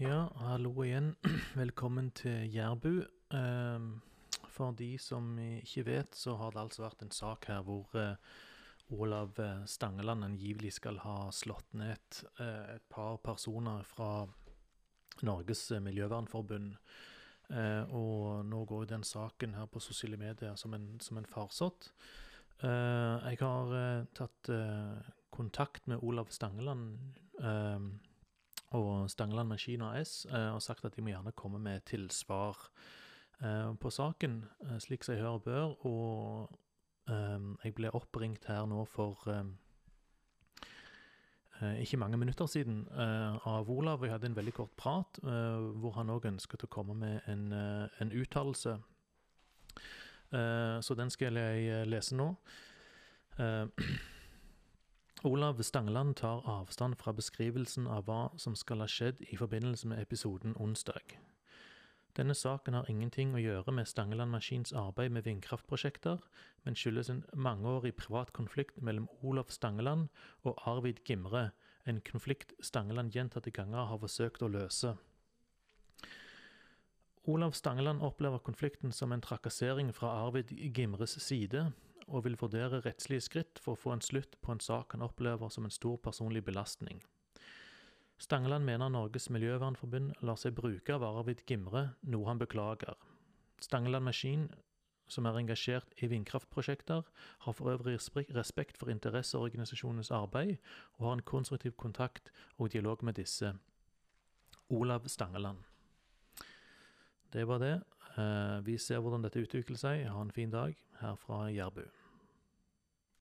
Ja, hallo igjen. Velkommen til Jærbu. Ehm, For de som ikke vet, så har det altså vært en sak her hvor eh, Olav eh, Stangeland angivelig skal ha slått ned eh, et par personer fra Norges miljøvernforbund. Og nå går jo den saken her på sosiale medier som en, som en farsott. Jeg har tatt kontakt med Olav Stangeland. Og Stangeland Maskin AS eh, og sagt at de må gjerne komme med tilsvar eh, på saken, eh, slik som jeg hører bør. Og jeg ble oppringt her nå for ikke mange minutter siden av Olav. Jeg hadde en veldig kort prat hvor han òg ønsket å komme med en, en uttalelse. Så den skal jeg lese nå. Olav Stangeland tar avstand fra beskrivelsen av hva som skal ha skjedd i forbindelse med episoden onsdag. Denne saken har ingenting å gjøre med Stangeland Maskins arbeid med vindkraftprosjekter, men skyldes en mangeårig privat konflikt mellom Olav Stangeland og Arvid Gimre, en konflikt Stangeland gjentatte ganger har forsøkt å løse. Olav Stangeland opplever konflikten som en trakassering fra Arvid Gimres side, og vil vurdere rettslige skritt for å få en slutt på en sak han opplever som en stor personlig belastning. Stangeland mener Norges miljøvernforbund lar seg bruke av Arvid Gimre, noe han beklager. Stangeland Maskin, som er engasjert i vindkraftprosjekter, har for øvrig respekt for interesseorganisasjonenes arbeid, og har en konstruktiv kontakt og dialog med disse. Olav Stangeland. Det var det. Eh, Vi ser hvordan dette utvikler seg. Ha en fin dag her fra Jærbu.